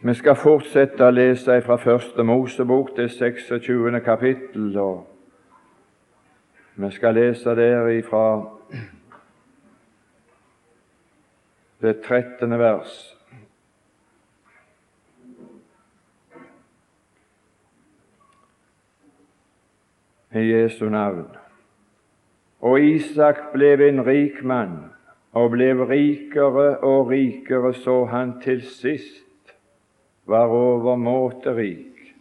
Vi skal fortsette å lese fra Første Mosebok, det 26. kapittel. og Vi skal lese der ifra det 13. vers. I Jesu navn. Og Isak ble en rik mann, og ble rikere og rikere, så han til sist var overmåte rik.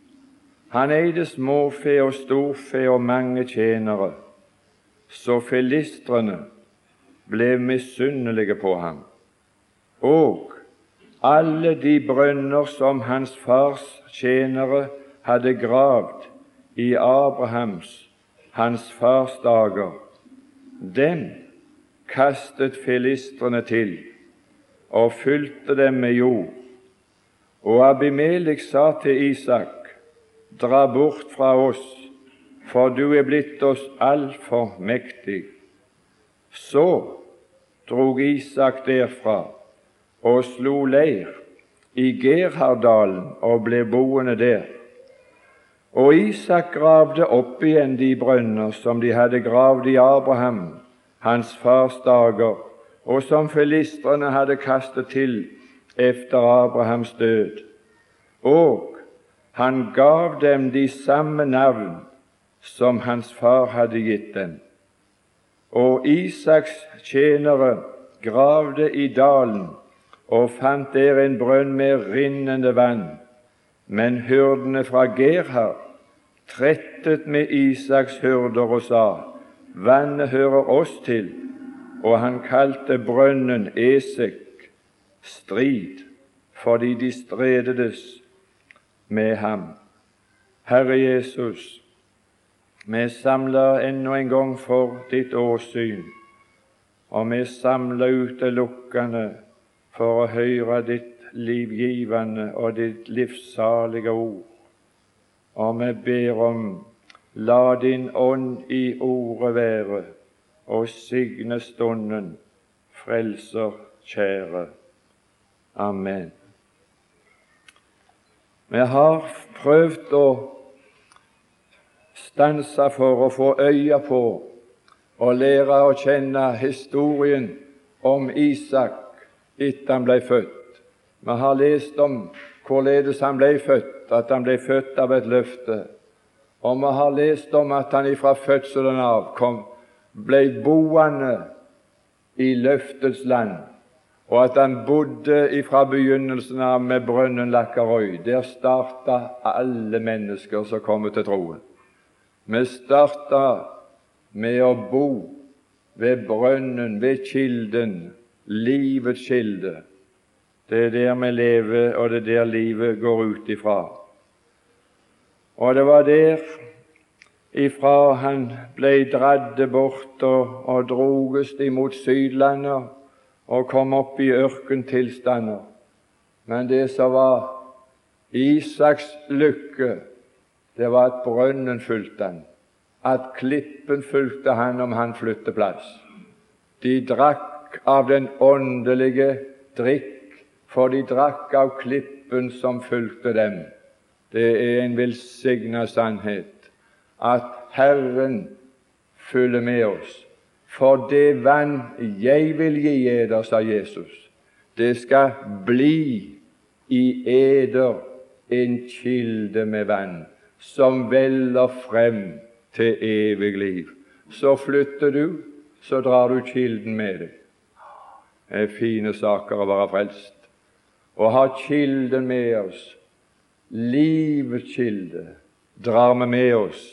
Han eide småfe og storfe og mange tjenere, så filistrene ble misunnelige på ham. Og alle de brønner som hans fars tjenere hadde gravd i Abrahams, hans fars dager, dem kastet filistrene til og fylte dem med jord og Abimelek sa til Isak, dra bort fra oss, for du er blitt oss altfor mektig. Så drog Isak derfra og slo leir i Gerhardalen og ble boende der. Og Isak gravde opp igjen de brønner som de hadde gravd i Abraham, hans fars dager, og som filistrene hadde kastet til efter Abrahams død, og han gav dem de samme navn som hans far hadde gitt dem. Og Isaks tjenere gravde i dalen og fant der en brønn med rinnende vann. Men hyrdene fra Gerhard trettet med Isaks hyrder og sa:" Vannet hører oss til. Og han kalte brønnen Esek, strid, fordi de strededes med ham. Herre Jesus, vi samler ennå en gang for ditt åsyn, og vi samler utelukkende for å høre ditt livgivende og ditt livssalige ord. Og vi ber om la din ånd i ordet være, og signe stunden, Frelser kjære. Amen. Vi har prøvd å stanse for å få øye på og lære å kjenne historien om Isak etter han ble født. Vi har lest om hvorledes han ble født, at han ble født av et løfte. Og vi har lest om at han ifra fødselen av kom, ble boende i løftets land og at han bodde fra begynnelsen av med brønnen Lakkarøy. Der starta alle mennesker som kommer til troen. Vi starta med å bo ved brønnen, ved kilden, livets kilde. Det er der vi lever, og det er der livet går ut ifra. Og det var der ifra han ble dratt bort og, og drogest imot Sydlandet og kom opp i ørkentilstander. Men det som var Isaks lykke, det var at brønnen fulgte han, at klippen fulgte han om han flyttet plass. De drakk av den åndelige drikk, for de drakk av klippen som fulgte dem. Det er en velsigna sannhet at Herren følger med oss. For det vann jeg vil gi eder, sa Jesus, det skal bli i eder en kilde med vann som veller frem til evig liv. Så flytter du, så drar du kilden med deg. Det er fine saker å være frelst. Å ha kilden med oss, livets kilde, drar vi med oss.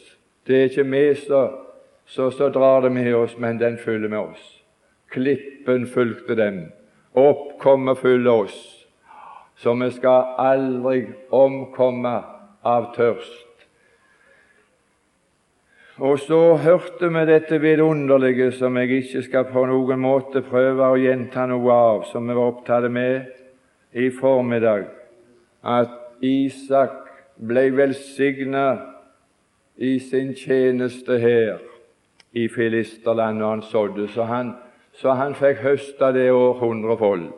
Det er ikke vi som så, så drar det med oss, men den følger med oss. Klippen fulgte dem. Oppkommet følger oss. Så vi skal aldri omkomme av tørst. Og så hørte vi dette vidunderlige som jeg ikke skal på noen måte prøve å gjenta noe av, som vi var opptatt med i formiddag, at Isak ble velsigna i sin tjeneste her i filisterland og han sådde, så han, så han fikk høsta det århundrefold.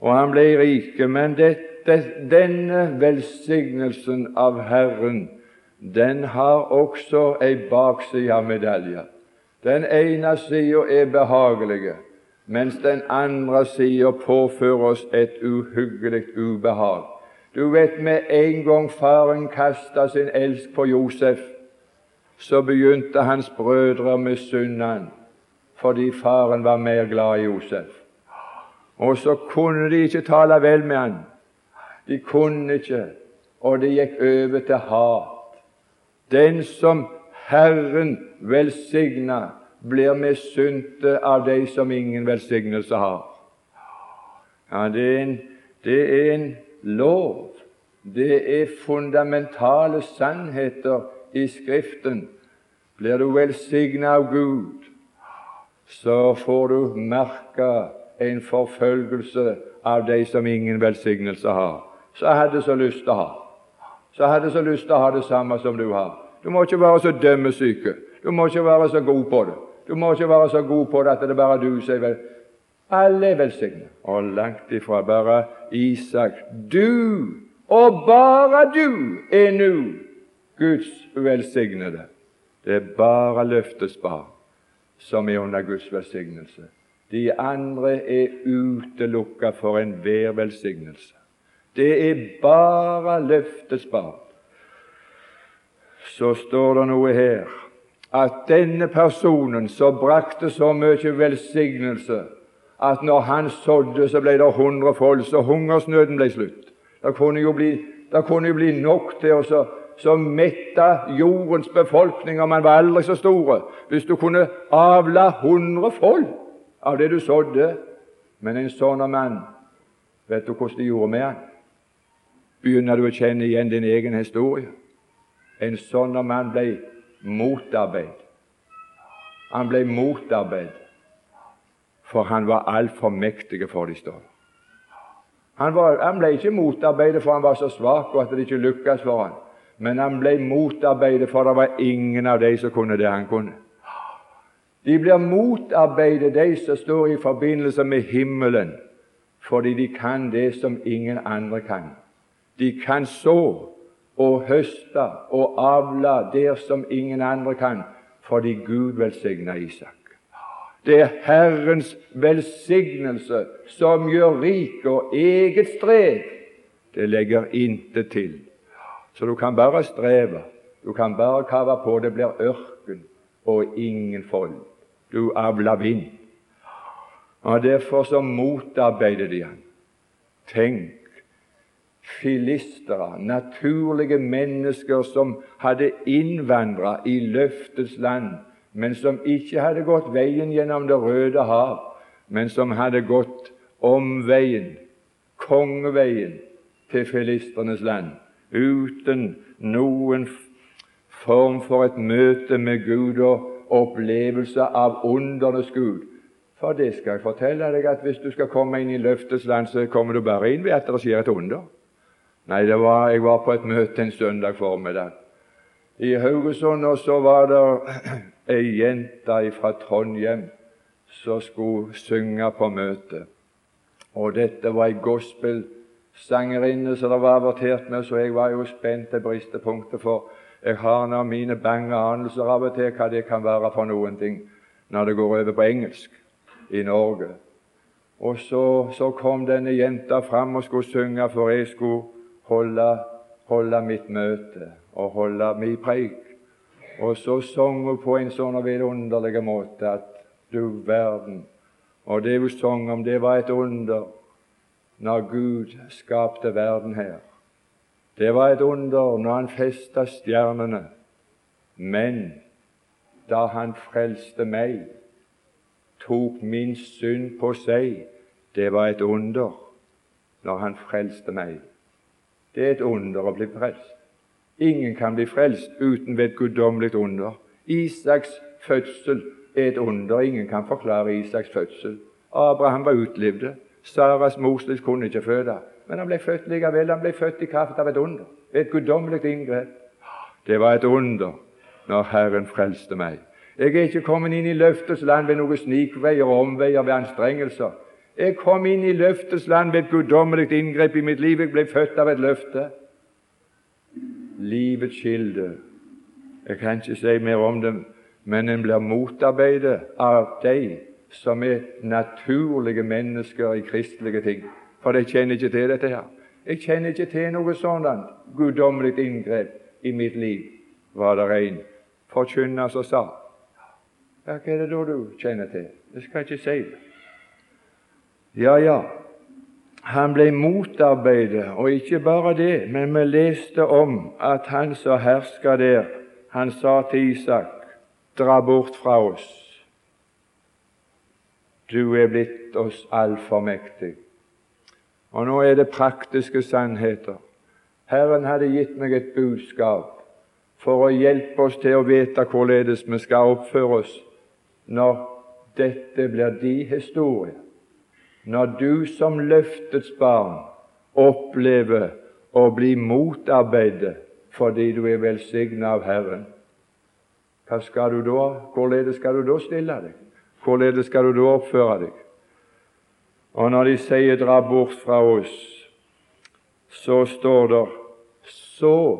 Og han ble rike. Men det, det, denne velsignelsen av Herren, den har også ei bakside av medaljen. Den ene sida er behagelig, mens den andre sida påfører oss et uhyggelig ubehag. Du vet, med en gang faren kasta sin elsk på Josef, så begynte hans brødre å misunne han fordi faren var mer glad i Josef. Og så kunne de ikke tale vel med han. De kunne ikke, og det gikk over til hat. Den som Herren velsigna, blir misunte av de som ingen velsignelse har. Ja, det er en, det er en lov. Det er fundamentale sannheter i Skriften. Blir du velsigna av Gud, så får du merke en forfølgelse av de som ingen velsignelse har. Så jeg hadde så lyst til å ha. Så jeg hadde så lyst til å ha det samme som du har. Du må ikke være så dømmesyke. Du må ikke være så god på det. Du må ikke være så god på det at det er bare du som er vel. Alle er velsignet, og langt ifra bare Isak. Du, og bare du, er nå Guds velsignede. Det er bare løftets barn som er under Guds velsignelse. De andre er utelukka for enhver velsignelse. Det er bare løftets barn. Så står det noe her at denne personen som brakte så mye velsignelse at når han sådde, så ble det hundrefold, så hungersnøden ble slutt. Det kunne jo bli, kunne jo bli nok til å så metta jordens befolkning om man var aldri så store, hvis du kunne avla hundrefold av det du sådde. Men en sånn mann, vet du hvordan de gjorde med han? Begynner du å kjenne igjen din egen historie? En sånn mann ble motarbeid. Han ble motarbeid, for han var altfor mektig for de stående. Han, var, han ble ikke motarbeidet for han var så svak og at det ikke lykkes for han. Men han ble motarbeidet for det var ingen av de som kunne det han kunne. De blir motarbeidet, de som står i forbindelse med himmelen, fordi de kan det som ingen andre kan. De kan så og høste og avle der som ingen andre kan, fordi Gud velsigna Isak. Det er Herrens velsignelse som gjør rik, og eget strev det legger intet til. Så du kan bare streve, du kan bare kave på. Det blir ørken og ingen fold. Du avler vind. Og Derfor så motarbeider de han. Tenk filistere, naturlige mennesker som hadde innvandra i løftets land, men som ikke hadde gått veien gjennom Det røde hav, men som hadde gått omveien, kongeveien, til filisternes land, uten noen form for et møte med Gud og opplevelse av undernes Gud. For det skal jeg fortelle deg, at hvis du skal komme inn i løftets land, så kommer du bare inn ved at det skjer et under. Nei, var, jeg var på et møte en søndag formiddag i Haugesund, og så var det ei jente fra Trondheim som skulle synge på møtet. Og dette var ei gospelsangerinne som det var avertert med, så jeg var jo spent til bristepunktet, for jeg har nå mine bange anelser av og til hva det kan være for noen ting når det går over på engelsk i Norge. Og så, så kom denne jenta fram og skulle synge, for jeg skulle holde, holde mitt møte og holde min preik. Og så sang hun på en sånn vidunderlig måte at du verden Og det hun sang om, det var et under når Gud skapte verden her. Det var et under når Han festa stjernene. Men da Han frelste meg, tok min synd på seg, det var et under når Han frelste meg. Det er et under å bli frelst. Ingen kan bli frelst uten ved et guddommelig under. Isaks fødsel er et under. Ingen kan forklare Isaks fødsel. Abraham var utlivde. Saras Moses kunne ikke føde. Men han ble født likevel. Han ble født i kraft av et under. Et guddommelig inngrep. Det var et under når Herren frelste meg. Jeg er ikke kommet inn i løftets land ved noen snikveier og omveier ved anstrengelser. Jeg kom inn i løftets land ved et guddommelig inngrep i mitt liv. Jeg ble født av et løfte. Livets kilde. Jeg kan ikke si mer om det, men en blir motarbeidet av de som er naturlige mennesker i kristelige ting. For de kjenner ikke til dette her. Jeg kjenner ikke til noe sånt guddommelig inngrep i mitt liv, var det en forkynner som sa. Hva er det da du kjenner til? Det skal jeg ikke si. Ja, ja, han ble motarbeidet, og ikke bare det, men vi leste om at han som herska der, han sa til Isak, dra bort fra oss. Du er blitt oss altfor mektig. Og nå er det praktiske sannheter. Herren hadde gitt meg et budskap for å hjelpe oss til å vite hvorledes vi skal oppføre oss når dette blir de historie. Når du som løftets barn opplever å bli motarbeidet fordi du er velsignet av Herren. Hva skal du da? Hvorledes skal du da stille deg? Hvorledes skal du da oppføre deg? Og når de sier 'dra bort fra oss', så står det så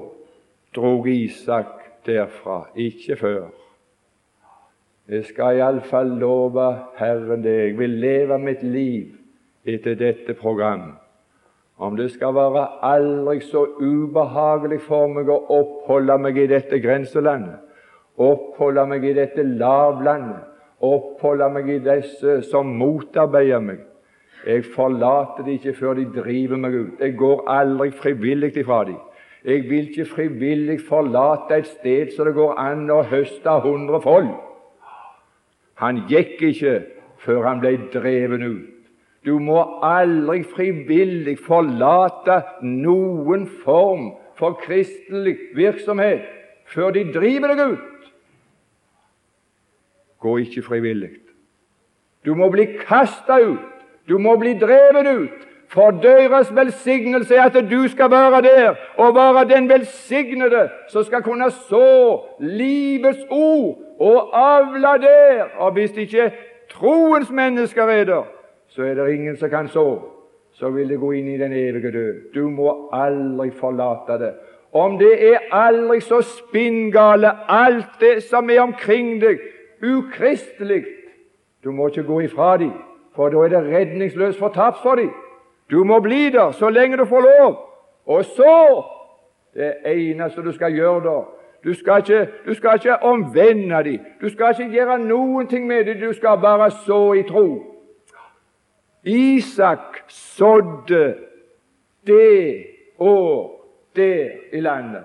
drog Isak derfra, ikke før. Jeg skal iallfall love Herren det. Jeg vil leve mitt liv etter dette program. Om det skal være aldri så ubehagelig for meg å oppholde meg i dette grenselandet, oppholde meg i dette lavlandet, oppholde meg i disse som motarbeider meg, jeg forlater de ikke før de driver meg ut. Jeg går aldri frivillig ifra de. Jeg vil ikke frivillig forlate et sted så det går an å høste hundrefold. Han gikk ikke før han ble dreven ut. Du må aldri frivillig forlate noen form for kristelig virksomhet før de driver deg ut. Gå ikke frivillig. Du må bli kasta ut. Du må bli drevet ut. For deres velsignelse er at du skal være der og være den velsignede som skal kunne så livets ord og avle der. Og hvis ikke troens mennesker er der, så er det ingen som kan så. Så vil det gå inn i den evige død. Du må aldri forlate det. Om det er aldri så spinngale, alt det som er omkring deg, ukristelig, du må ikke gå ifra dem for da er det redningsløst fortapt for dem. Du må bli der så lenge du får lov. Og så Det eneste du skal gjøre da Du skal ikke, du skal ikke omvende dem. Du skal ikke gjøre noen ting med dem. Du skal bare så i tro. Isak sådde det år der i landet,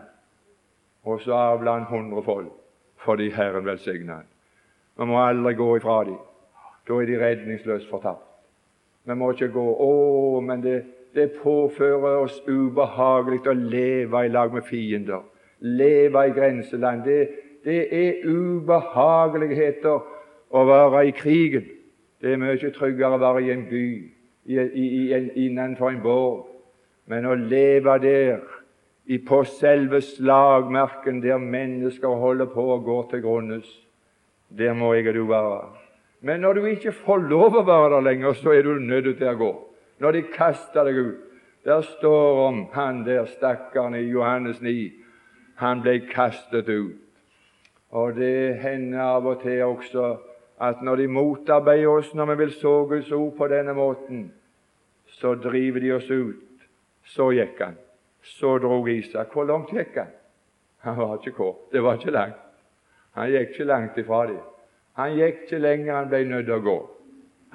og så avla han hundrefold fordi Herren velsigna han. Vi må aldri gå ifra dem. Da er de redningsløst fortapt. Vi må ikke gå Å, men det, det påfører oss ubehagelig å leve i lag med fiender. Leve i grenseland. Det, det er ubehageligheter å være i krigen. Det er mye tryggere å være i en by, i, i, i, innenfor en borg. Men å leve der, på selve slagmerken, der mennesker holder på å gå til grunnes, der må jeg og du være. Men når du ikke får lov å være der lenger, så er du nødt til å gå. Når de kaster deg ut. Der står om han der stakkaren i Johannes 9. Han ble kastet ut. Og det hender av og til også at når de motarbeider oss når vi vil så Guds ord på denne måten, så driver de oss ut. Så gikk han. Så drog Isak. Hvor langt gikk han? Han var ikke kort. Det var ikke langt. Han gikk ikke langt ifra dem. Han gikk ikke lenger han ble nødt til å gå.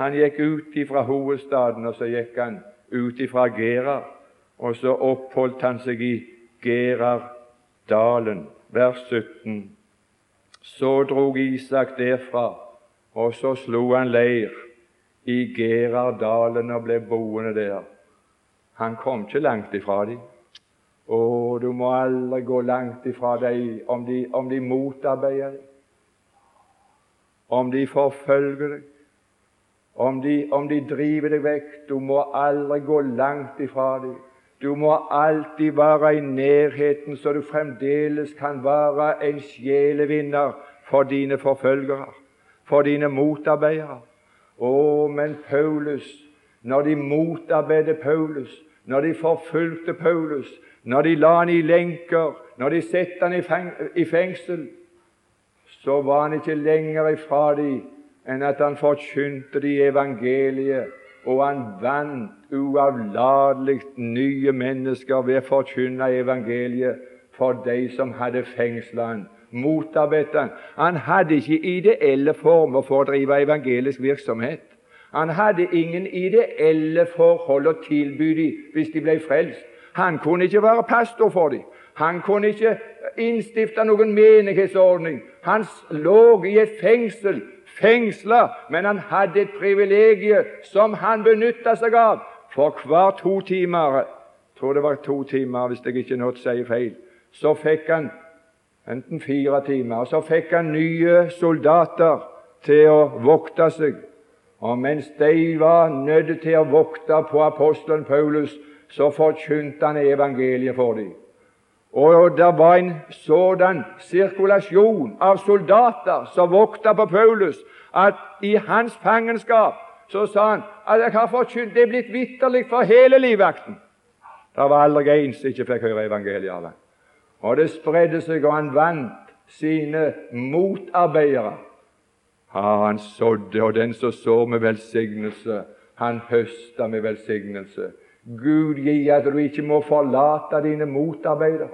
Han gikk ut fra hovedstaden, og så gikk han ut fra Gerar. Og så oppholdt han seg i Gerardalen, vers 17. Så drog Isak derfra, og så slo han leir i Gerardalen og ble boende der. Han kom ikke langt ifra dem. Å, du må aldri gå langt ifra dem om de, om de motarbeider deg om de forfølger deg, om de, om de driver deg vekk. Du må aldri gå langt ifra dem. Du må alltid være i nærheten, så du fremdeles kan være en sjelevinner for dine forfølgere, for dine motarbeidere. Å, men Paulus når de motarbeidet Paulus, når de forfulgte Paulus, når de la han i lenker, når de satte han i fengsel, så var han ikke lenger ifra dem enn at han forkynte de evangeliet, og han vant uavlatelig nye mennesker ved å forkynne evangeliet for de som hadde fengsla han, motarbeidet han. Han hadde ikke ideelle former for å drive evangelisk virksomhet. Han hadde ingen ideelle forhold å tilby dem hvis de ble frelst. Han kunne ikke være pastor for dem. Han kunne ikke innstifte noen menighetsordning. Han lå i et fengsel, fengsla, men han hadde et privilegium som han benytta seg av. For hver to timer jeg tror det var to timer, hvis jeg ikke nå sier feil, så fikk han enten fire timer, og så fikk han nye soldater til å vokte seg. Og mens de var nødt til å vokte på apostelen Paulus, så forkynte han evangeliet for dem. Og det var en sådan sirkulasjon av soldater som vokta på Paulus, at i hans fangenskap så sa han at jeg har forkynt, det er blitt vitterlig for hele livvakten. Det var aldri en som ikke fikk høre evangeliet av ham. Og det spredde seg, og han vant sine motarbeidere. Ja, han sådde, og den som sår med velsignelse, han høsta med velsignelse. Gud gi at du ikke må forlate dine motarbeidere.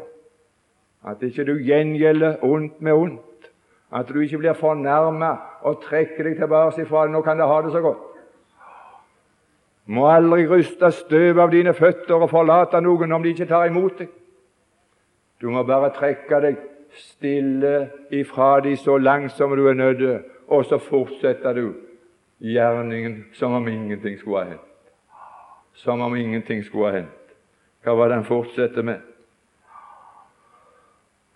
At ikke du gjengjelder ondt med ondt. At du ikke blir fornærma og trekker deg tilbake ifra det. Nå kan de ha det så godt. Må aldri ryste støv av dine føtter og forlate noen om de ikke tar imot deg. Du må bare trekke deg stille ifra de så langt som du er nødt, og så fortsetter du gjerningen som om ingenting skulle ha hendt som om ingenting skulle ha hendt. Hva var det han fortsetter med?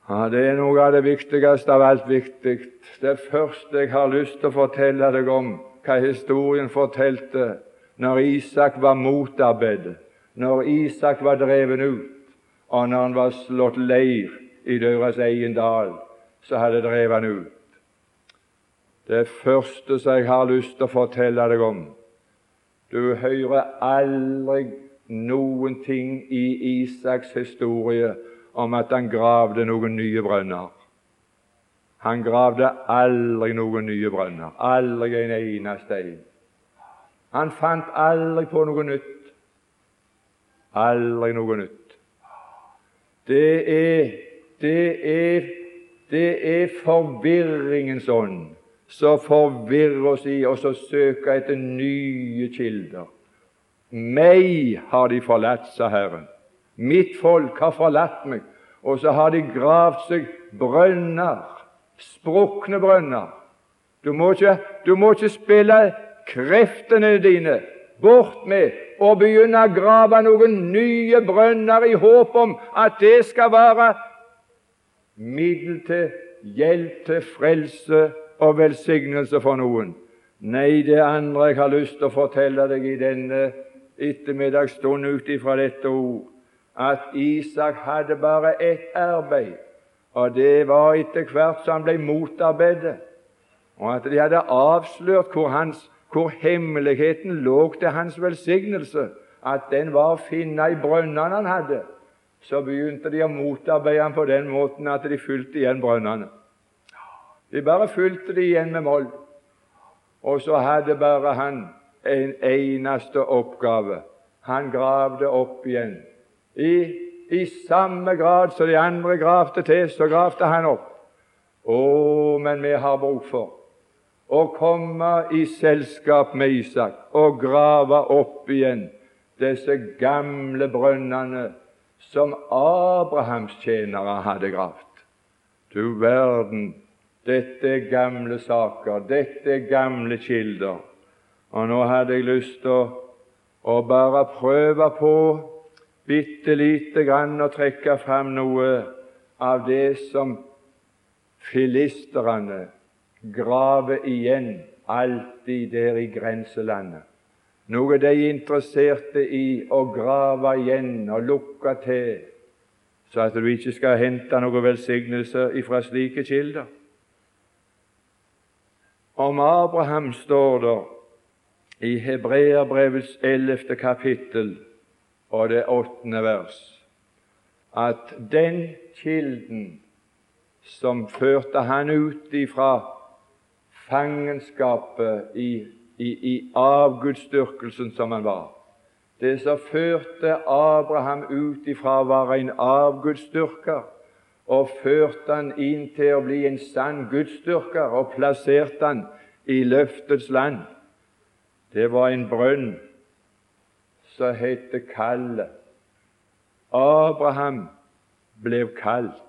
Ja, Det er noe av det viktigste av alt viktig. Det første jeg har lyst til å fortelle deg om, hva historien fortalte når Isak var motarbeidet, når Isak var dreven ut, og når han var slått leir i deres egen dal, så hadde drevet han ut. Det første som jeg har lyst til å fortelle deg om, du hører aldri noen ting i Isaks historie om at han gravde noen nye brønner. Han gravde aldri noen nye brønner, aldri en eneste en. Han fant aldri på noe nytt. Aldri noe nytt. Det er, det er, det er forvirringens ånd som forvirrer oss i oss å søke etter nye kilder. Meg har de forlatt, sa Herren. Mitt folk har forlatt meg. Og så har de gravd seg brønner, sprukne brønner. Du må ikke, du må ikke spille kreftene dine bort med og begynne å grave noen nye brønner i håp om at det skal være middel til hjelp til frelse og velsignelse for noen. Nei, det andre jeg har lyst til å fortelle deg i denne ettermiddagsstund ut ifra dette ord, at Isak hadde bare ett arbeid, og det var etter hvert som han ble motarbeidet, og at de hadde avslørt hvor, hans, hvor hemmeligheten lå til hans velsignelse, at den var å finne i brønnene han hadde. Så begynte de å motarbeide ham på den måten at de fylte igjen brønnene. De bare fylte det igjen med moll. Og så hadde bare han en eneste oppgave. Han gravde opp igjen. I, I, samme grad som de andre gravde til, så gravde han opp. Å, men vi har bruk for å komme i selskap med Isak og grave opp igjen disse gamle brønnene som Abrahams tjenere hadde gravd. Du verden, dette er gamle saker, dette er gamle kilder. Og nå hadde jeg lyst til å, å bare prøve på bitte lite grann å trekke fram noe av det som filisterne graver igjen alltid der i grenselandet. Noe de er interesserte i å grave igjen og lukke til, så at du ikke skal hente noe velsignelse ifra slike kilder. Om Abraham står det i Hebreabrevets ellevte kapittel og det åttende vers at den kilden som førte han ut ifra fangenskapet i, i, i avgudsdyrkelsen som han var, det som førte Abraham ut ifra være en avgudsdyrker, og førte han inn til å bli en sann gudsdyrker, og plasserte han i løftets land. Det var en brønn som het Kallet. Abraham ble kalt.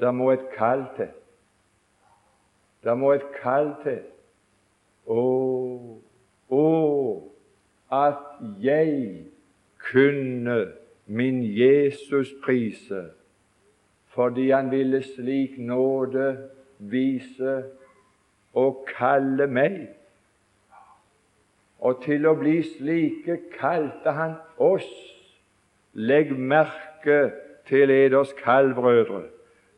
Det må et kall til. Det må et kall til. Å, å, at jeg kunne min Jesus prise, fordi han ville slik nåde vise og kalle meg. Og til å bli slike kalte han oss. Legg merke til eders kall, brødre.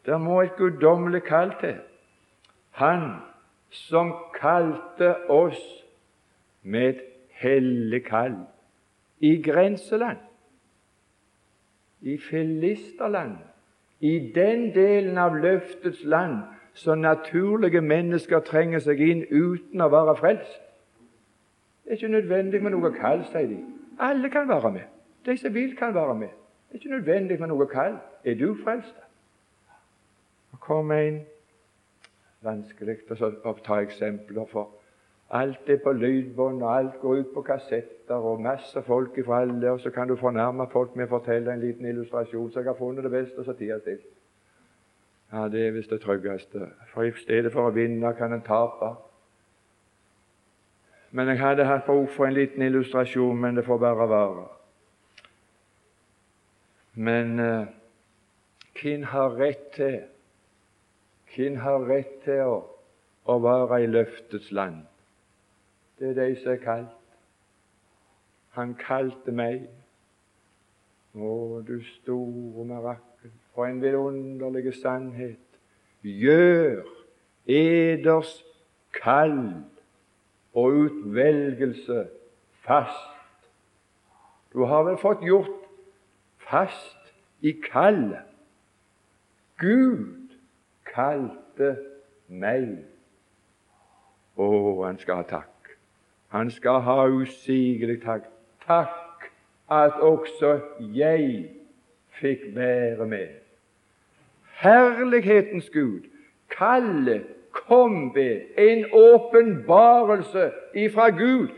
Det må et guddommelig kall til. Han som kalte oss med et hellig kall i grenseland, i filisterland, i den delen av løftets land så naturlige mennesker trenger seg inn uten å være frelst. Det er ikke nødvendig med noe kall, sier de. Alle kan være med. De som vil, kan være med. Det er ikke nødvendig med noe kall. Er du frelst? Det kom en vanskelig å ta eksempler for. Alt er på lydbånd, og alt går ut på kassetter, og masse folk ifra alle, og så kan du fornærme folk med å fortelle en liten illustrasjon, så jeg har funnet det beste, så tida stilt. Ja, det er visst det tryggeste, for i stedet for å vinne kan en tape. Men jeg hadde hatt behov for en liten illustrasjon, men det får bare være. Men eh, hvem har rett til Hvem har rett til å, å være i løftets land? Det er de som er kalt. Han kalte meg. Å, du store mirakel. For en vidunderlig sannhet! Gjør eders kall og utvelgelse fast. Du har vel fått gjort fast i kallet. Gud kalte meg. Å, han skal ha takk. Han skal ha usigelig takk. Takk at også jeg fikk være med herlighetens Gud, kallet kom ved en åpenbarelse ifra Gud.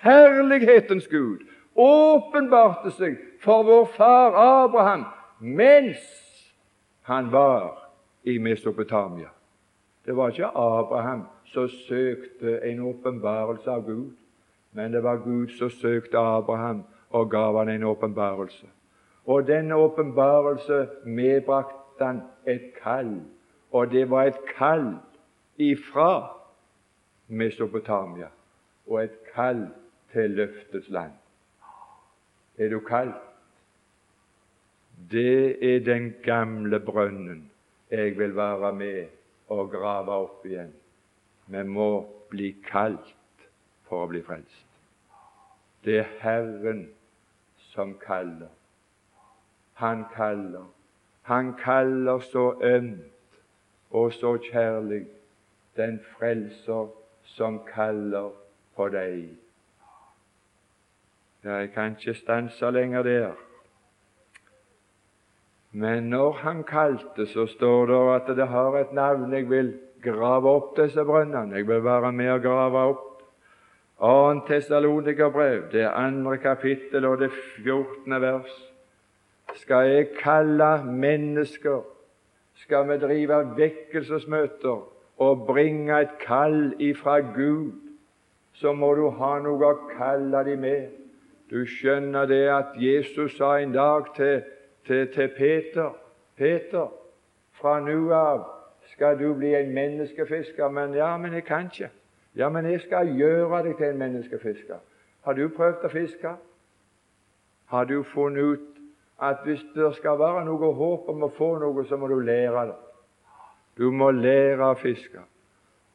Herlighetens Gud åpenbarte seg for vår far Abraham mens han var i Mesopotamia. Det var ikke Abraham som søkte en åpenbarelse av Gud, men det var Gud som søkte Abraham og gav han en åpenbarelse. Og denne åpenbarelse medbrakte han et kall, og det var et kall ifra Mesopotamia og et kall til løftets land. Er du kalt? Det er den gamle brønnen jeg vil være med og grave opp igjen. Vi må bli kalt for å bli frelst. Det er Herren som kaller. Han kaller. Han kaller så ømt og så kjærlig den frelser som kaller på deg. Jeg kan ikke stanse lenger der. Men når han kalte, så står det at det har et navn. Jeg vil grave opp disse brønnene. Jeg vil være med og grave opp. 2. Tessalonikerbrev, det andre kapittel og det fjortende vers skal jeg kalle mennesker, skal vi drive vekkelsesmøter og bringe et kall ifra Gud, så må du ha noe å kalle dem med. Du skjønner det at Jesus sa en dag til, til, til Peter Peter, fra nå av skal du bli en menneskefisker. Men ja, men jeg kan ikke. Ja, men jeg skal gjøre deg til en menneskefisker. Har du prøvd å fiske? Har du funnet ut at hvis det skal være noe håp om å få noe, så må du lære det. Du må lære å fiske.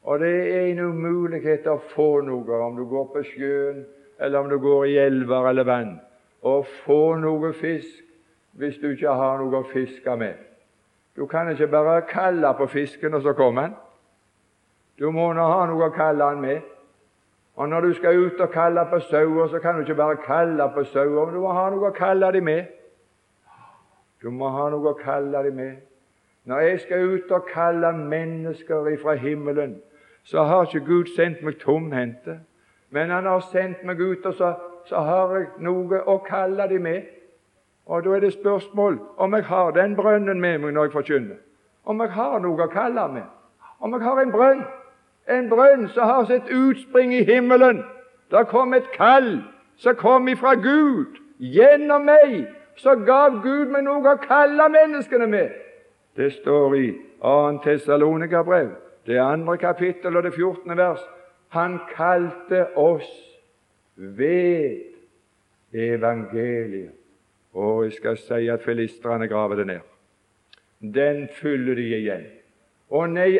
Og det er en umulighet å få noe, om du går på sjøen, eller om du går i elver eller vann, å få noe fisk hvis du ikke har noe å fiske med. Du kan ikke bare kalle på fisken, og så kommer han. Du må nå ha noe å kalle han med. Og når du skal ut og kalle på sauer, så kan du ikke bare kalle på sauer, men du må ha noe å kalle dem med. Du må ha noe å kalle dem med. Når jeg skal ut og kalle mennesker ifra himmelen, så har ikke Gud sendt meg tomhendte. Men Han har sendt meg ut, og så, så har jeg noe å kalle dem med. Og Da er det spørsmål om jeg har den brønnen med meg når jeg forkynner. Om jeg har noe å kalle med. Om jeg har en brønn. En brønn som har sitt utspring i himmelen. Det kom et kall som kom ifra Gud. Gjennom meg så gav Gud meg noe å kalle menneskene med. Det står i 2. Tessalonika-brev, det andre kapittel og det 14. vers. Han kalte oss ved evangeliet. Og jeg skal si at filistrene graver det ned. Den fyller de igjen. Og nei,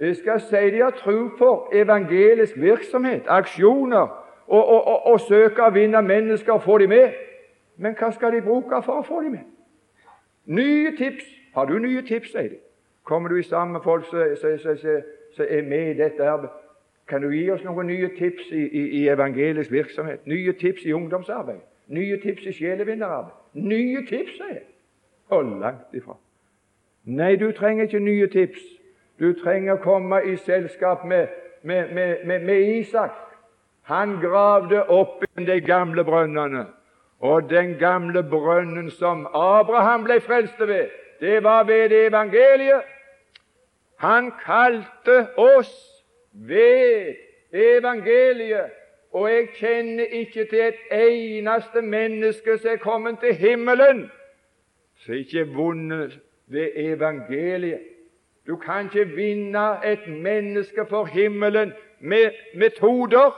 jeg skal si de har tro for evangelisk virksomhet, aksjoner, og, og, og, og søke å vinne mennesker og få dem med. Men hva skal de bruke for å få dem med? Nye tips. Har du nye tips, sier de. Kommer du i sammen med folk som er med i dette arbeidet, kan du gi oss noen nye tips i, i, i, evangelisk virksomhet? Nye tips i ungdomsarbeid? Nye tips i sjelevinnerarbeid? Nye tips, sier jeg. Og langt ifra. Nei, du trenger ikke nye tips. Du trenger å komme i selskap med, med, med, med Isak. Han gravde opp de gamle brønnene. Og den gamle brønnen som Abraham ble frelst ved, det var ved det evangeliet. Han kalte oss ved evangeliet. Og jeg kjenner ikke til et eneste menneske som er kommet til himmelen, som ikke er vunnet ved evangeliet. Du kan ikke vinne et menneske for himmelen med metoder.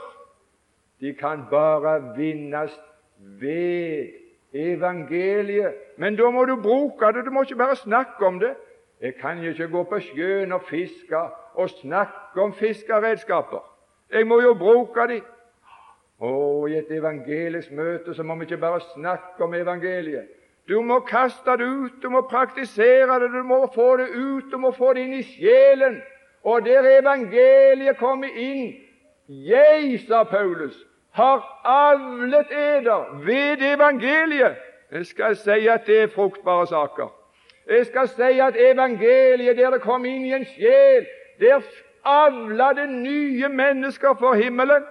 De kan bare vinnes ved evangeliet. Men da må du bruke det, du må ikke bare snakke om det. Jeg kan ikke gå på sjøen og fiske og snakke om fiskeredskaper. Jeg må jo bruke dem. Og I et evangelisk møte så må vi ikke bare snakke om evangeliet. Du må kaste det ut, du må praktisere det, du må få det ut, du må få det inn i sjelen. Og der evangeliet kommer inn Jeg, sa Paulus, har avlet eder ved evangeliet. Jeg skal si at det er fruktbare saker. Jeg skal si at evangeliet, der det kom inn i en sjel, der avla det nye mennesker for himmelen.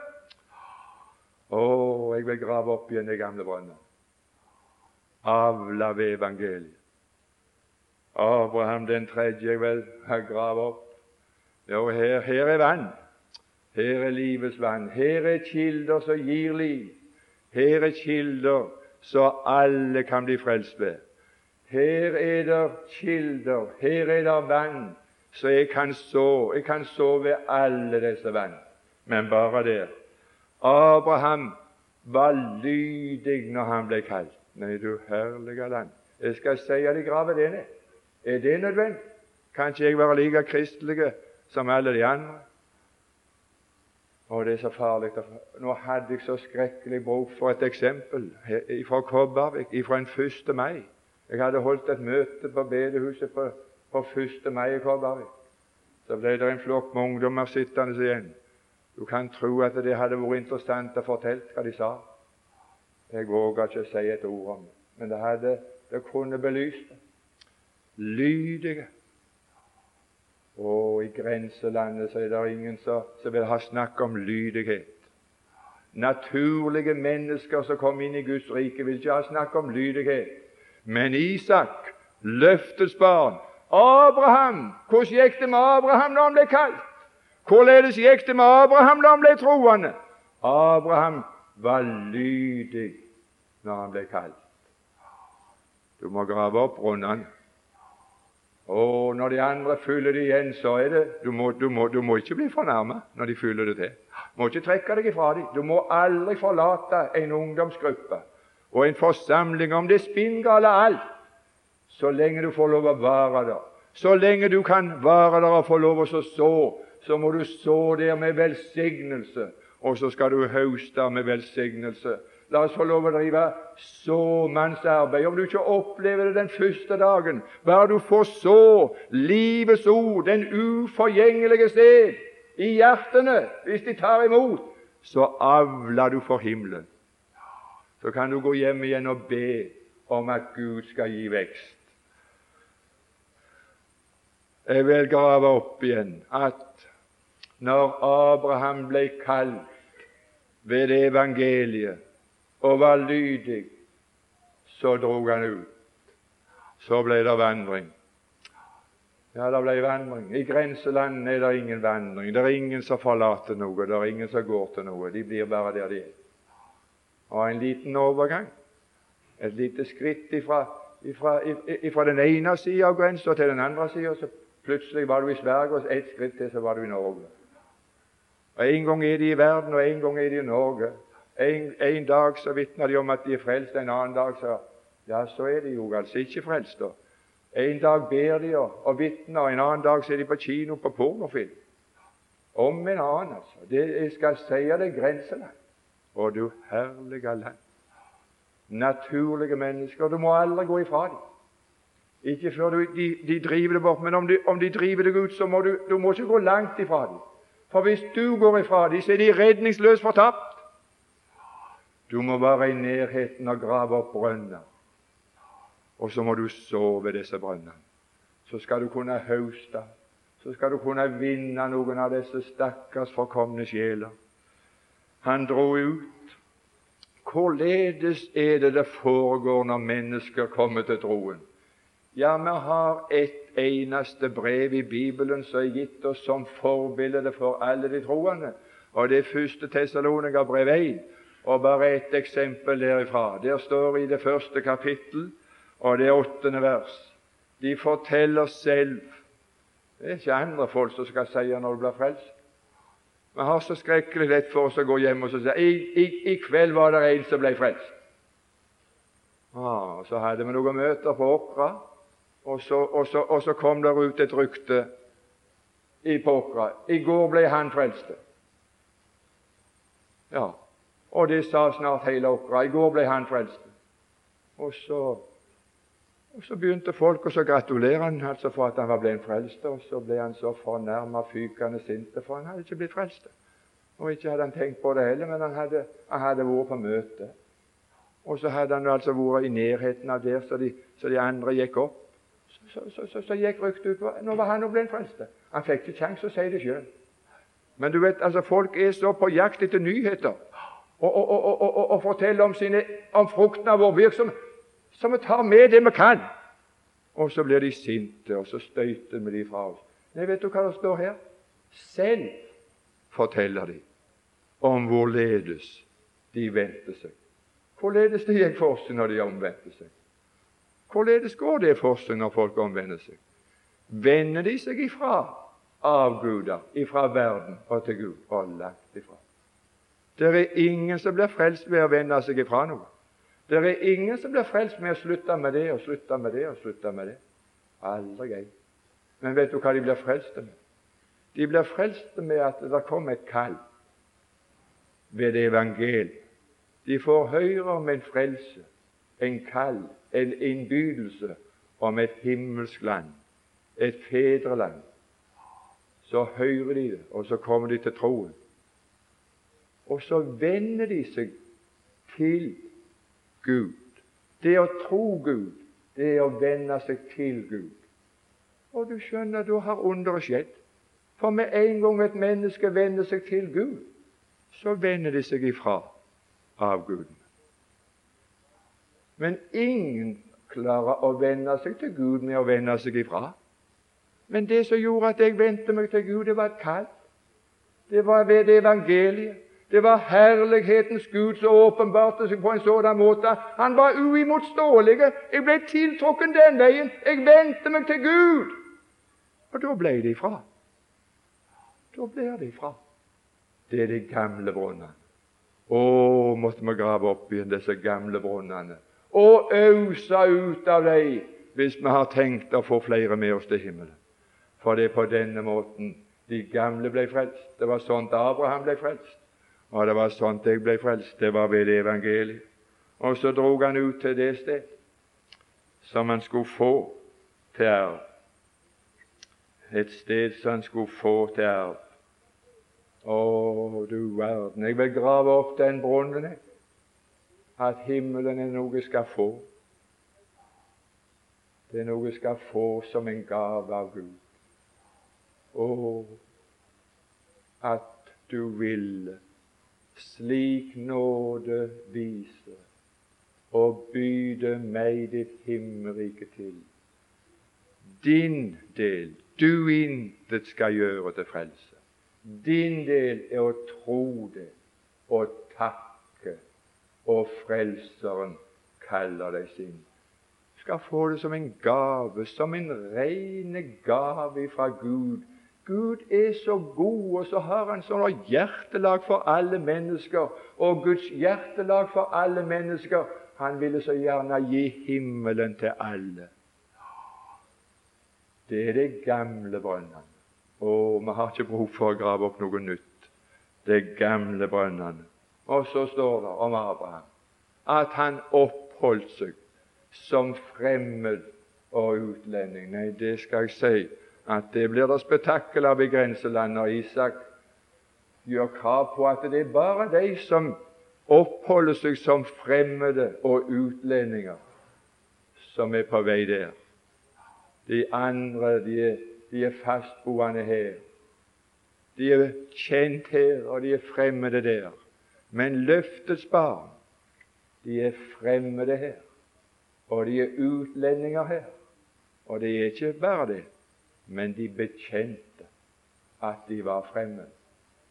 Å, jeg vil grave opp igjen den gamle brønnen. Avla ved evangeliet. Abraham den tredje jeg vil grave opp. Jo, her, her er vann. Her er livets vann. Her er kilder som gir liv. Her er kilder så alle kan bli frelst ved. Her er det kilder, her er det vann, så jeg kan så. Jeg kan så ved alle disse vann. Men bare der. Abraham var lydig når han ble kalt. Nei, du herlige land. Jeg skal si det ned. Er det nødvendig? Kan ikke jeg være like kristelig som alle de andre? Og det er så farlig. Nå hadde jeg så skrekkelig bruk for et eksempel fra Kobbervik, fra en 1. mai. Jeg hadde holdt et møte på bedehuset på, på 1. mai i Kobbervik. Så ble det en flokk med ungdommer sittende igjen. Du kan tro at det hadde vært interessant å fortelle hva de sa. Jeg våger ikke å si et ord om det, men det, hadde, det kunne belyst det. Lydige og i grenselandet så er det ingen som, vil ha snakk om lydighet. Naturlige mennesker som kom inn i Guds rike, vil ikke ha snakk om lydighet. Men Isak, løftets barn, Abraham Hvordan gikk det med Abraham når han ble kalt? Hvorledes gikk det med Abraham da han ble troende? Abraham var lydig når han ble kalt. Du må grave opp brønnene. Og når de andre fyller det igjen, så er det Du må, du må, du må ikke bli fornærmet når de fyller det til. Du må ikke trekke deg ifra dem. Du må aldri forlate en ungdomsgruppe og en forsamling, om det er spinngale alt, så lenge du får lov å være der. Så lenge du kan være der og få lov å så, så må du så der med velsignelse, og så skal du høste med velsignelse. La oss få lov å drive såmannsarbeid. Om du ikke opplever det den første dagen, bare du får så livets ord, den uforgjengelige sted, i hjertene, hvis de tar imot, så avler du for himmelen. Så kan du gå hjem igjen og be om at Gud skal gi vekst. Jeg vil grave opp igjen at når Abraham ble kalt ved evangeliet og var lydig, så drog han ut. Så ble det vandring. Ja, det ble vandring. I grenselandene er det ingen vandring. Det er ingen som forlater noe, det er ingen som går til noe. De blir bare der de er. Og en liten overgang, et lite skritt ifra, ifra, ifra den ene sida av grensa til den andre sida, så plutselig var du i Sverige, og ett skritt til så var du i Norge. Og En gang er de i verden, og en gang er de i Norge. En, en dag så vitner de om at de er frelst, en annen dag så Ja, så er de jo altså ikke frelst. da. En dag ber de og, og vitner, og en annen dag så er de på kino på pornofilm. Om en annen, altså. Det, jeg skal si deg grensene. Og du herlige land. Naturlige mennesker. Du må aldri gå ifra dem. Ikke før du, de, de, driver deg bort. Men om de, om de driver deg ut, så må du, du må ikke gå langt ifra dem. For hvis du går ifra dem, så er de redningsløst fortapt. Du må være i nærheten og grave opp brønner. Og så må du sove disse brønnene. Så skal du kunne høste. Så skal du kunne vinne noen av disse stakkars forkomne sjeler. Han dro ut. Hvorledes er det det foregår når mennesker kommer til troen? Ja, vi har ett eneste brev i Bibelen som er gitt oss som forbilde for alle de troende, og det er første Tessalonika brev 1. Og bare ett eksempel derifra. Der står i det første kapittel, og det åttende vers De forteller selv Det er ikke andre folk som skal si når du blir frelst. Vi har så skrekkelig lett for oss å gå hjem og si I, i, i kveld var det en som ble frelst. Ah, så hadde vi noen møter på Åkra, og så, og, så, og så, kom det ut et rykte i Pokra. I går ble han frelst. Ja, og det sa snart hele Åkra. I går ble han frelst. Og så, og så begynte folk å gratulere han altså for at han var blitt frelst. Og så ble han så fornærma, fykende sinte, for han hadde ikke blitt frelst. Og ikke hadde han tenkt på det heller, men han hadde, han hadde vært på møte. Og så hadde han altså vært i nærheten av der så de, så de andre gikk opp. Så, så, så, gikk ryktet ut på Nå var han jo blitt frelst. Han fikk ikke kjangs å si det sjøl. Men du vet, altså folk er så på jakt etter nyheter og, og, og, og forteller om, sine, om frukten av vår virksomhet, så vi tar med det vi kan. Og så blir de sinte, og så støyter vi de fra oss. Nei, vet du hva det står her? Selv forteller de om hvorledes de vendte seg. Hvorledes det gikk for seg når de omvendte seg. Hvorledes går det for seg når folk omvender seg? Vender de seg ifra avguder, ifra verden og til Gud, og langt ifra. Det er ingen som blir frelst ved å vende seg ifra noe. Det er ingen som blir frelst med å slutte med det og slutte med det og slutte med det. Aldri gøy. Men vet du hva de blir frelste med? De blir frelste med at det kom et kall ved det evangeliet. De får høre om en frelse, en kall, en innbydelse om et himmelsk land, et fedreland. Så hører de det, og så kommer de til troen. Og så vender de seg til Gud. Det å tro Gud, det er å vende seg til Gud. Og du skjønner, da har underet skjedd. For med en gang et menneske vender seg til Gud, så vender de seg ifra avguden. Men ingen klarer å vende seg til Gud med å vende seg ifra. Men det som gjorde at jeg vendte meg til Gud, det var et kall. Det var ved det evangeliet. Det var herlighetens Gud som åpenbarte seg på en sådan måte. Han var uimotståelig. Jeg ble tiltrukken den veien. Jeg vendte meg til Gud. Og da ble de ifra. Da blir de ifra. Det er de gamle brønnene. Å, måtte vi grave opp igjen disse gamle brønnene og øse ut av dem hvis vi har tenkt å få flere med oss til himmelen. For det er på denne måten De gamle ble frelst. Det var sånt Abraham ble frelst. Og det var sånt jeg ble frelst. Det var ved evangeliet. Og så drog han ut til det sted som han skulle få til arv. Et sted som han skulle få til arv. Å, du verden. Jeg vil grave opp den brunnen, at himmelen er noe jeg skal få. Det er noe jeg skal få som en gave av Gud. Og at du ville slik nåde vise og byde meg ditt himmelrike til. Din del, du intet skal gjøre til frelse. Din del er å tro det og takke, og Frelseren kaller deg sin. Skal få det som en gave, som en rene gave fra Gud. Gud er så god, og så har han sånn hjertelag for alle mennesker. Og Guds hjertelag for alle mennesker han ville så gjerne gi himmelen til alle. Det er det gamle brønnene. Å, vi har ikke behov for å grave opp noe nytt. Er gamle brønnene. Og så står det om Abraham at han oppholdt seg som fremmed og utlending. Nei, det skal jeg si at det blir det spetakkel av i grenselandet når Isak gjør krav på at det er bare de som oppholder seg som fremmede og utlendinger som er på vei der. De andre de er, de er fastboende her. De er kjent her, og de er fremmede der. Men løftets barn, de er fremmede her, og de er utlendinger her. Og det er ikke bare det, men de bekjente at de var fremmede,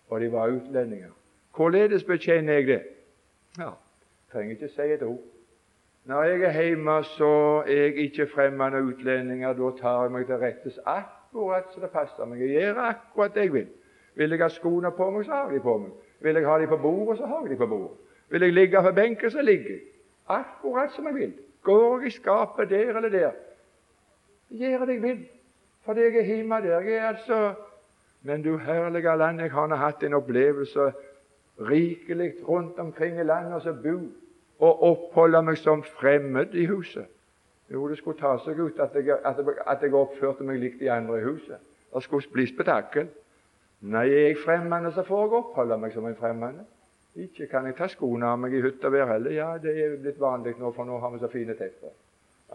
og de var utlendinger. Hvorledes bekjenner jeg det? Ja, trenger ikke si et ord. Når jeg er hjemme, så er jeg ikke fremmede utlendinger. Da tar jeg meg til rettes akkurat så det passer meg. Jeg gjør akkurat det jeg vil. Vil jeg ha skoene på meg, så har jeg de på meg. Vil jeg ha dem på bordet, så har jeg dem på bordet. Vil jeg ligge på benken, så ligger jeg. Akkurat som jeg vil. Går jeg i skapet der eller der, gjør det jeg vil. Fordi jeg er hjemme der. Jeg er altså Men du herlige land, jeg har hatt en opplevelse rikelig rundt omkring i landet som bo og oppholde meg som fremmed i huset. Jo, det skulle ta seg ut at jeg, at jeg, at jeg oppførte meg likt de andre i huset. Det skulle bli spetakkel. Nei, er jeg fremmede, så får jeg oppholde meg som en fremmede. Ikke kan jeg ta skoene av meg i hytta hver heller. Ja, det er blitt vanlig nå, for nå har vi så fine tepper.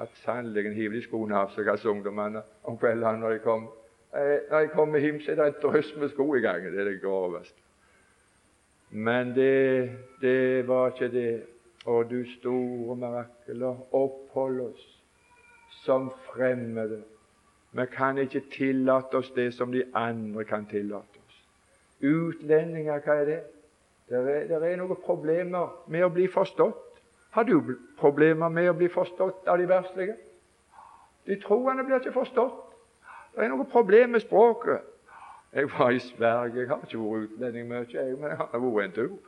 At sannelig hiver de skoene av seg, altså ungdommene, om kveldene når de kommer. Eh, når jeg kommer hjem, så er det et drøss med sko i gangen. Det er det groveste. Men det, det var ikke det. Og du store mirakler, opphold oss som fremmede. Vi kan ikke tillate oss det som de andre kan tillate. Utlendinger, hva er det? Det er, det er noen problemer med å bli forstått. Har du problemer med å bli forstått av de verslige? De troende blir ikke forstått. Det er noe problem med språket. Jeg var i Sverige. Jeg har ikke vært utlending mye, men jeg har vært en tur.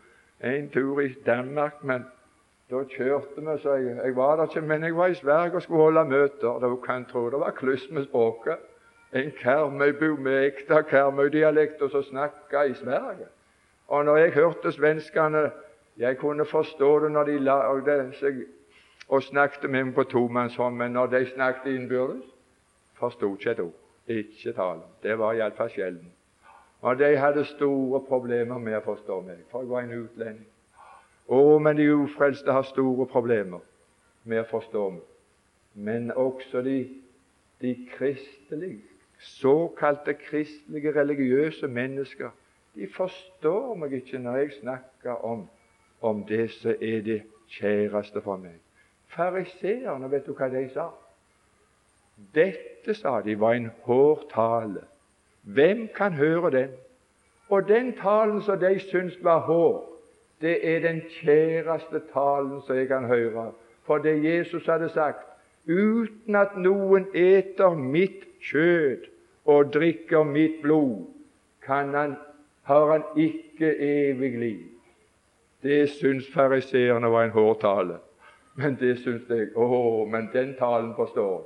En tur i Danmark, men da kjørte vi, så jeg, jeg var der ikke. Men jeg var i Sverige og skulle holde møter. Du kan tro det var kluss med språket. En Karmøybo med ekte Karmøy-dialekt som snakka i Sverige. Og når jeg hørte svenskene Jeg kunne forstå det når de lagde seg og snakket med meg på tomannshånd, men når de snakket innbyrdes, forsto ikke et ord. Ikke tale. Det var iallfall sjelden. Og de hadde store problemer med å forstå meg, for jeg var en utlending. Å, men de ufrelste har store problemer med å forstå meg. Men også de, de kristelige, såkalte kristelige, religiøse mennesker, de forstår meg ikke når jeg snakker om, om det som er det kjæreste for meg. Fariseerne, vet du hva de sa? Dette, sa de, var en hård tale. Hvem kan høre den? Og den talen som de syns var hård, det er den kjæreste talen som jeg kan høre. For det Jesus hadde sagt uten at noen eter mitt kjød og drikker mitt blod, han, har han ikke evig liv. Det syns fariseerne var en hård tale. Men det syns jeg Å, men den talen forstår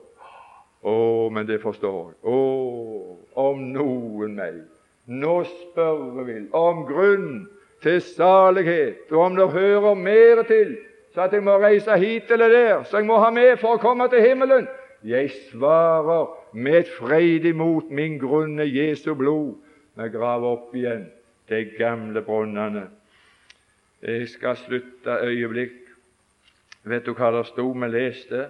å, men det forstår jeg. Å, om noen meg Nå spør vi om grunn til salighet, og om det hører mer til, så at jeg må reise hit eller der, så jeg må ha med for å komme til himmelen. Jeg svarer med et freidig mot min grunne Jesu blod. Vi graver opp igjen de gamle brønnene. Jeg skal slutte øyeblikk. Vet du hva det sto vi leste?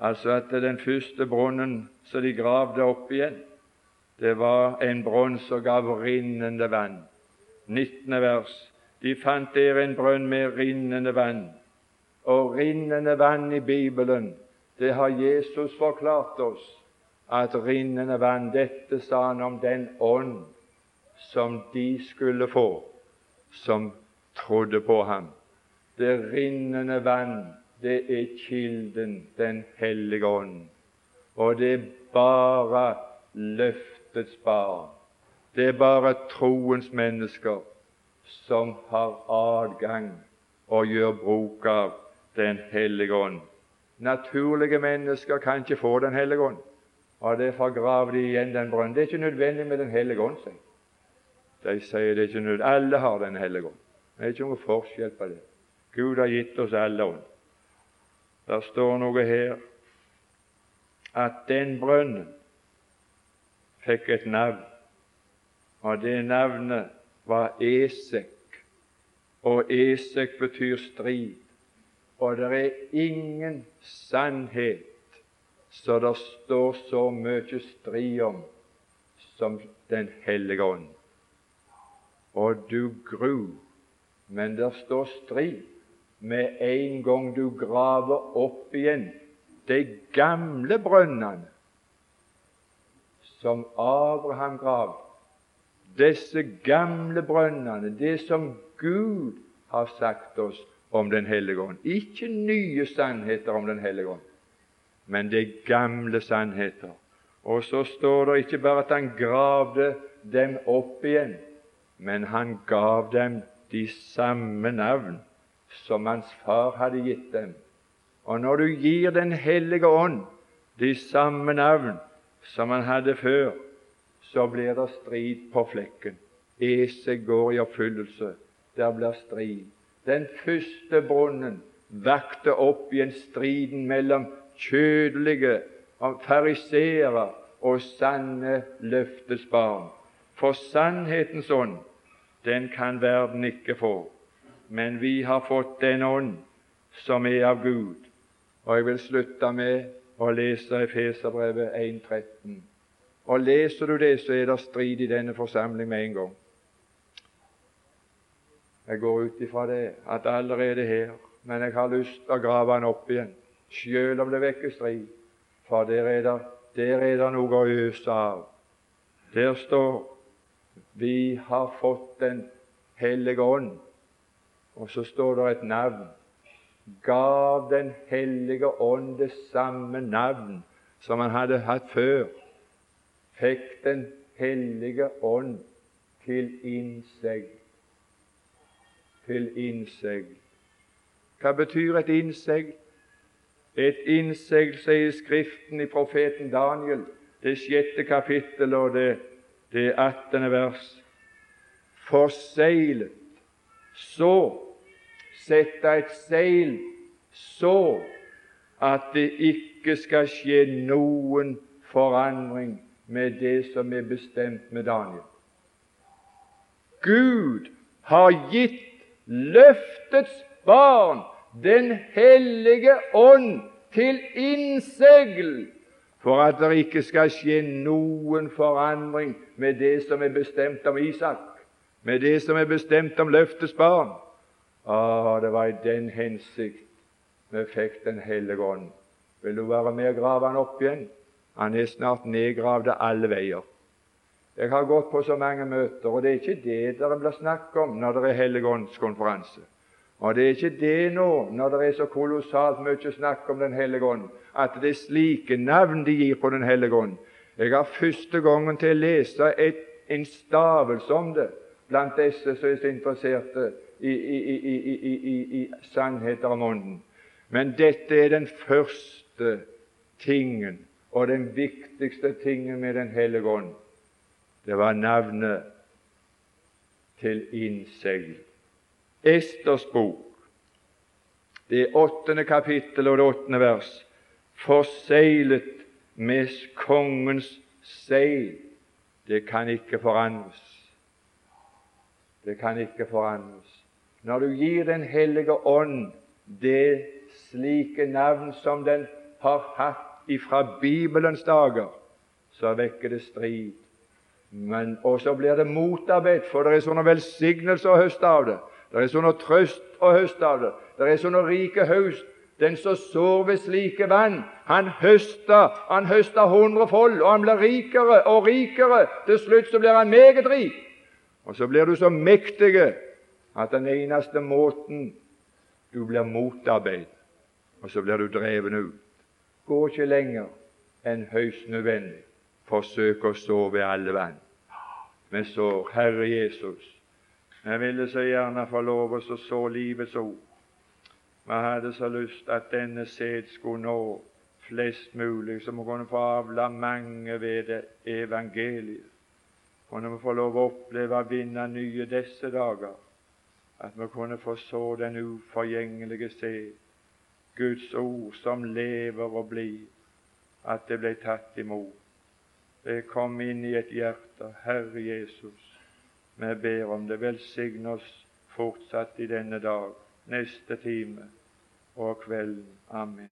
Altså at den første brunnen som de gravde opp igjen, det var en brønn som gav rinnende vann. 19. vers. De fant der en brønn med rinnende vann. Og rinnende vann i Bibelen, det har Jesus forklart oss, at rinnende vann, dette sa han om den ånd som de skulle få, som trodde på ham. Det rinnende vann det er kilden, Den hellige ånd. Og det er bare løftets barn. Det er bare troens mennesker som har adgang og gjør bruk av Den hellige ånd. Naturlige mennesker kan ikke få Den hellige ånd, og derfor graver de igjen den brønnen. Det er ikke nødvendig med Den hellige ånd, sier de. sier det er ikke nødvendig. Alle har Den hellige ånd. Det er ikke noe forskjell på det. Gud har gitt oss alle ånd. Det står noe her at den brønnen fikk et navn, og det navnet var Esek. Og Esek betyr strid. Og det er ingen sannhet så det står så mye strid om som Den hellige ånd. Og du gru, men det står strid med en gang du graver opp igjen de gamle brønnene som Abraham grav, disse gamle brønnene, det som Gud har sagt oss om Den hellige ånd. Ikke nye sannheter om Den hellige ånd, men de gamle sannheter. Og så står det ikke bare at han gravde dem opp igjen, men han gav dem de samme navn som hans far hadde gitt dem. Og når du gir Den hellige ånd de samme navn som han hadde før, så blir det strid på flekken. Ese går i oppfyllelse. Der blir strid. Den første brunnen vakte opp igjen striden mellom kjødelige fariseere og sanne løftes barn. For sannhetens ånd, den kan verden ikke få men vi har fått den ånd som er av Gud. Og jeg vil slutte med å lese Efeserbrevet 1.13. Og leser du det, så er det strid i denne forsamling med en gang. Jeg går ut ifra det at allerede her, men jeg har lyst til å grave den opp igjen, sjøl om det vekker strid, for der er det, der er det noe å øse av. Der står vi har fått Den hellige ånd og så står det et navn. Gav Den hellige ånd det samme navn som han hadde hatt før. Fikk Den hellige ånd til innsegl. Til innsegl. Hva betyr et innsegl? Et innsegl, sier Skriften i profeten Daniel, det sjette kapittel og det, det attende vers. Forseglet så sette et seil så at det ikke skal skje noen forandring med det som er bestemt med Daniel. Gud har gitt løftets barn Den hellige ånd til innsegl for at det ikke skal skje noen forandring med det som er bestemt om Isak med det som er bestemt om løftets barn. Ah, det var i den hensikt vi fikk Den hellige ånd. Vil du være med og grave han opp igjen? Han er snart nedgravd alle veier. Jeg har gått på så mange møter, og det er ikke det dere blir snakk om når det er Helligåndskonferanse. Og det er ikke det nå, når det er så kolossalt mye snakk om Den hellige ånd, at det er slike navn de gir på Den hellige ånd. Jeg har første gangen til å lese et, en stavelse om det blant disse som er så interesserte i, i, i, i sannheter om Ånden. Men dette er den første tingen og den viktigste tingen med Den hellige ånd. Det var navnet til innsegl. Esters bok, det åttende kapittel og det åttende vers, forseglet med kongens seil. Det kan ikke forandres. Det kan ikke forandres. Når du gir Den hellige ånd det slike navn som den har hatt ifra Bibelens dager, så vekker det strid. Men også blir det motarbeid, for det er sånne velsignelser å høste av det. Det er sånn trøst å høste av det. Det er sånn rike høst. Den som sår ved slike vann, han høster han høster hundrefold, og han blir rikere og rikere. Til slutt så blir han meget rik. Og så blir du så mektig at den eneste måten du blir motarbeidet, og så blir du dreven ut. Går ikke lenger enn høyst nødvendig. Forsøk å sove ved alle vann. Men så, Herre Jesus, jeg ville så gjerne få lov å så livets ord. Vi hadde så lyst at denne sæd skulle nå flest mulig, så vi kunne få avla mange ved det evangeliet. Kunne vi få lov å oppleve å vinne nye disse dager, at vi kunne få så den uforgjengelige sæd, Guds ord som lever og blir, at det ble tatt imot. Det kom inn i et hjerte. Herre Jesus, vi ber om det. Velsign oss fortsatt i denne dag, neste time og kvelden. Amen.